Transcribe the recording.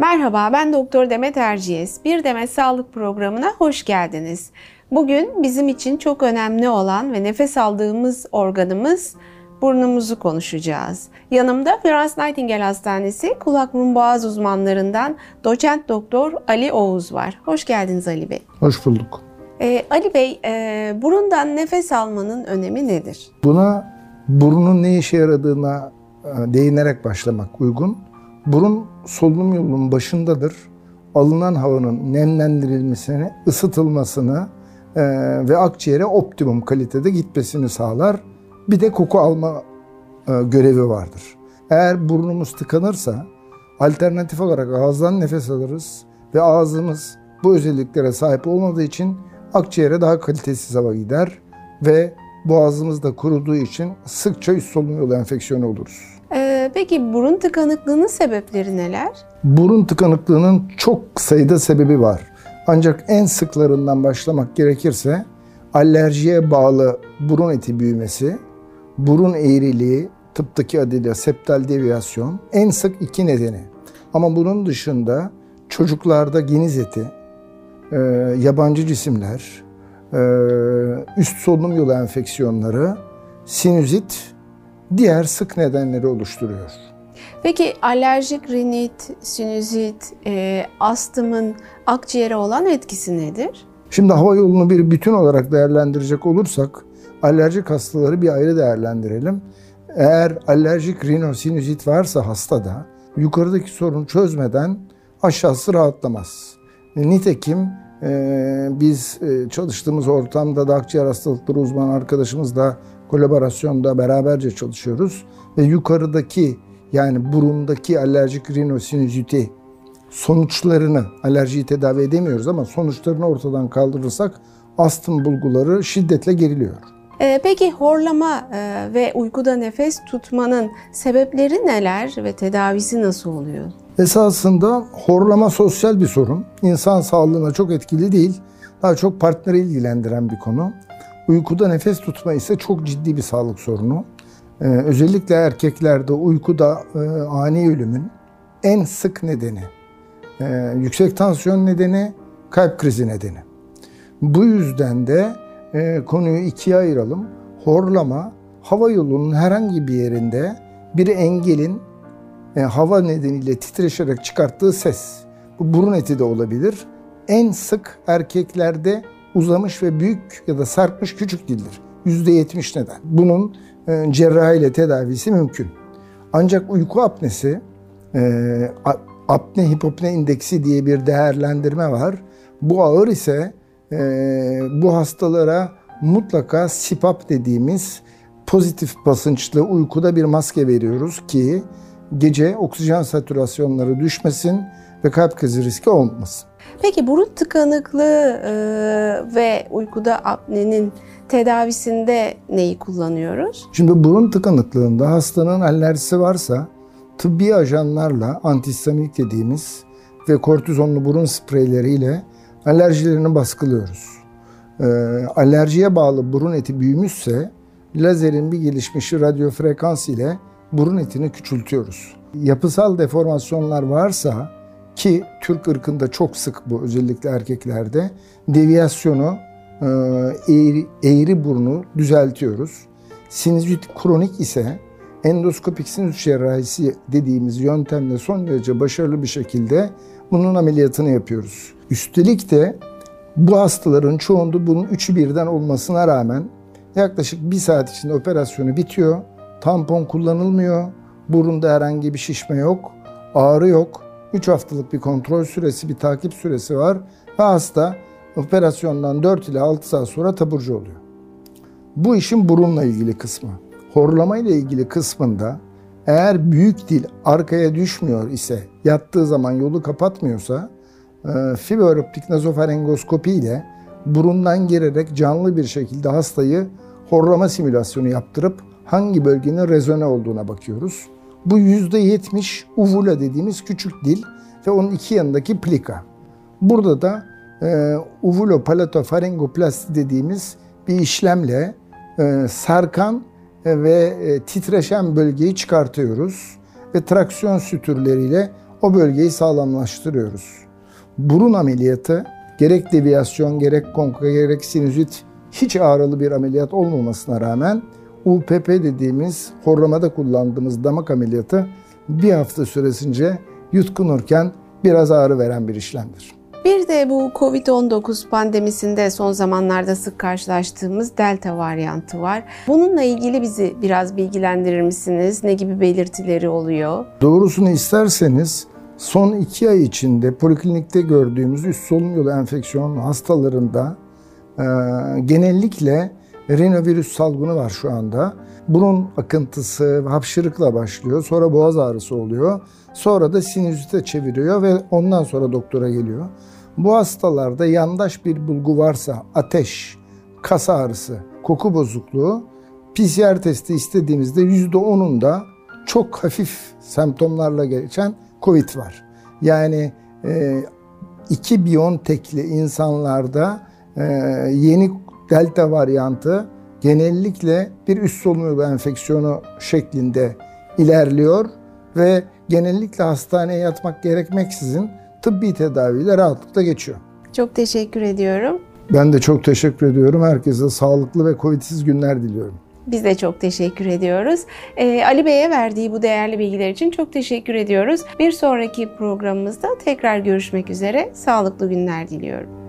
Merhaba, ben Doktor Demet Erciyes. Bir Demet Sağlık programına hoş geldiniz. Bugün bizim için çok önemli olan ve nefes aldığımız organımız burnumuzu konuşacağız. Yanımda Florence Nightingale Hastanesi kulak burun boğaz uzmanlarından doçent doktor Ali Oğuz var. Hoş geldiniz Ali Bey. Hoş bulduk. Ee, Ali Bey, e, burundan nefes almanın önemi nedir? Buna burnun ne işe yaradığına e, değinerek başlamak uygun. Burun solunum yolunun başındadır. Alınan havanın nemlendirilmesini, ısıtılmasını e, ve akciğere optimum kalitede gitmesini sağlar. Bir de koku alma e, görevi vardır. Eğer burnumuz tıkanırsa alternatif olarak ağızdan nefes alırız ve ağzımız bu özelliklere sahip olmadığı için akciğere daha kalitesiz hava gider ve boğazımız da kuruduğu için sıkça üst solunum yolu enfeksiyonu oluruz. Peki burun tıkanıklığının sebepleri neler? Burun tıkanıklığının çok sayıda sebebi var. Ancak en sıklarından başlamak gerekirse alerjiye bağlı burun eti büyümesi, burun eğriliği, tıptaki adıyla septal deviyasyon en sık iki nedeni. Ama bunun dışında çocuklarda geniz eti, e, yabancı cisimler, e, üst solunum yolu enfeksiyonları, sinüzit diğer sık nedenleri oluşturuyor. Peki alerjik rinit, sinüzit, e, astımın akciğere olan etkisi nedir? Şimdi hava yolunu bir bütün olarak değerlendirecek olursak alerjik hastaları bir ayrı değerlendirelim. Eğer alerjik rinosinüzit varsa hastada yukarıdaki sorunu çözmeden aşağısı rahatlamaz. Nitekim biz e, çalıştığımız ortamda da akciğer hastalıkları uzman arkadaşımızla kolaborasyonda beraberce çalışıyoruz. Ve yukarıdaki yani burundaki alerjik rinosinüziti sonuçlarını, alerjiyi tedavi edemiyoruz ama sonuçlarını ortadan kaldırırsak astım bulguları şiddetle geriliyor. Ee, peki horlama e, ve uykuda nefes tutmanın sebepleri neler ve tedavisi nasıl oluyor? Esasında horlama sosyal bir sorun. İnsan sağlığına çok etkili değil. Daha çok partneri ilgilendiren bir konu. Uykuda nefes tutma ise çok ciddi bir sağlık sorunu. Ee, özellikle erkeklerde uykuda e, ani ölümün en sık nedeni. E, yüksek tansiyon nedeni, kalp krizi nedeni. Bu yüzden de e, konuyu ikiye ayıralım. Horlama, hava yolunun herhangi bir yerinde bir engelin e, hava nedeniyle titreşerek çıkarttığı ses. Bu burun eti de olabilir. En sık erkeklerde uzamış ve büyük ya da sarkmış küçük dildir. %70 neden. Bunun e, cerrahiyle tedavisi mümkün. Ancak uyku apnesi, e, apne hipopne indeksi diye bir değerlendirme var. Bu ağır ise bu hastalara mutlaka SIPAP dediğimiz pozitif basınçlı uykuda bir maske veriyoruz ki gece oksijen satürasyonları düşmesin ve kalp krizi riski olmasın. Peki burun tıkanıklığı e, ve uykuda apnenin tedavisinde neyi kullanıyoruz? Şimdi burun tıkanıklığında hastanın alerjisi varsa tıbbi ajanlarla antihistaminik dediğimiz ve kortizonlu burun spreyleriyle alerjilerini baskılıyoruz. E, alerjiye bağlı burun eti büyümüşse lazerin bir gelişmişi radyo frekans ile burun etini küçültüyoruz. Yapısal deformasyonlar varsa ki Türk ırkında çok sık bu özellikle erkeklerde deviyasyonu e, eğri, eğri burnu düzeltiyoruz. Sinüzit kronik ise endoskopik sinüs cerrahisi dediğimiz yöntemle son derece başarılı bir şekilde bunun ameliyatını yapıyoruz. Üstelik de bu hastaların çoğunda bunun üçü birden olmasına rağmen yaklaşık bir saat içinde operasyonu bitiyor. Tampon kullanılmıyor. Burunda herhangi bir şişme yok. Ağrı yok. 3 haftalık bir kontrol süresi, bir takip süresi var. Ve hasta operasyondan 4 ile 6 saat sonra taburcu oluyor. Bu işin burunla ilgili kısmı. Horlama ile ilgili kısmında eğer büyük dil arkaya düşmüyor ise, yattığı zaman yolu kapatmıyorsa e, fiberoptik nazofarengoskopi ile burundan girerek canlı bir şekilde hastayı horlama simülasyonu yaptırıp hangi bölgenin rezone olduğuna bakıyoruz. Bu %70 uvula dediğimiz küçük dil ve onun iki yanındaki plika. Burada da e, uvulopalatofaringoplasti dediğimiz bir işlemle e, sarkan ve e, titreşen bölgeyi çıkartıyoruz ve traksiyon sütürleriyle o bölgeyi sağlamlaştırıyoruz. Burun ameliyatı gerek deviyasyon, gerek konka, gerek sinüzit hiç ağrılı bir ameliyat olmamasına rağmen UPP dediğimiz horlamada kullandığımız damak ameliyatı bir hafta süresince yutkunurken biraz ağrı veren bir işlemdir. Bir de bu Covid-19 pandemisinde son zamanlarda sık karşılaştığımız delta varyantı var. Bununla ilgili bizi biraz bilgilendirir misiniz? Ne gibi belirtileri oluyor? Doğrusunu isterseniz son iki ay içinde poliklinikte gördüğümüz üst solunum yolu enfeksiyon hastalarında e, genellikle rinovirüs salgını var şu anda. Burun akıntısı, hapşırıkla başlıyor. Sonra boğaz ağrısı oluyor. Sonra da sinüzite çeviriyor ve ondan sonra doktora geliyor. Bu hastalarda yandaş bir bulgu varsa ateş, kas ağrısı, koku bozukluğu PCR testi istediğimizde %10'unda çok hafif semptomlarla geçen COVID var. Yani e, iki Biontech'li insanlarda e, yeni delta varyantı genellikle bir üst solunum yolu enfeksiyonu şeklinde ilerliyor ve genellikle hastaneye yatmak gerekmeksizin tıbbi tedaviyle rahatlıkla geçiyor. Çok teşekkür ediyorum. Ben de çok teşekkür ediyorum. Herkese sağlıklı ve covidsiz günler diliyorum. Biz de çok teşekkür ediyoruz. Ee, Ali Bey'e verdiği bu değerli bilgiler için çok teşekkür ediyoruz. Bir sonraki programımızda tekrar görüşmek üzere. Sağlıklı günler diliyorum.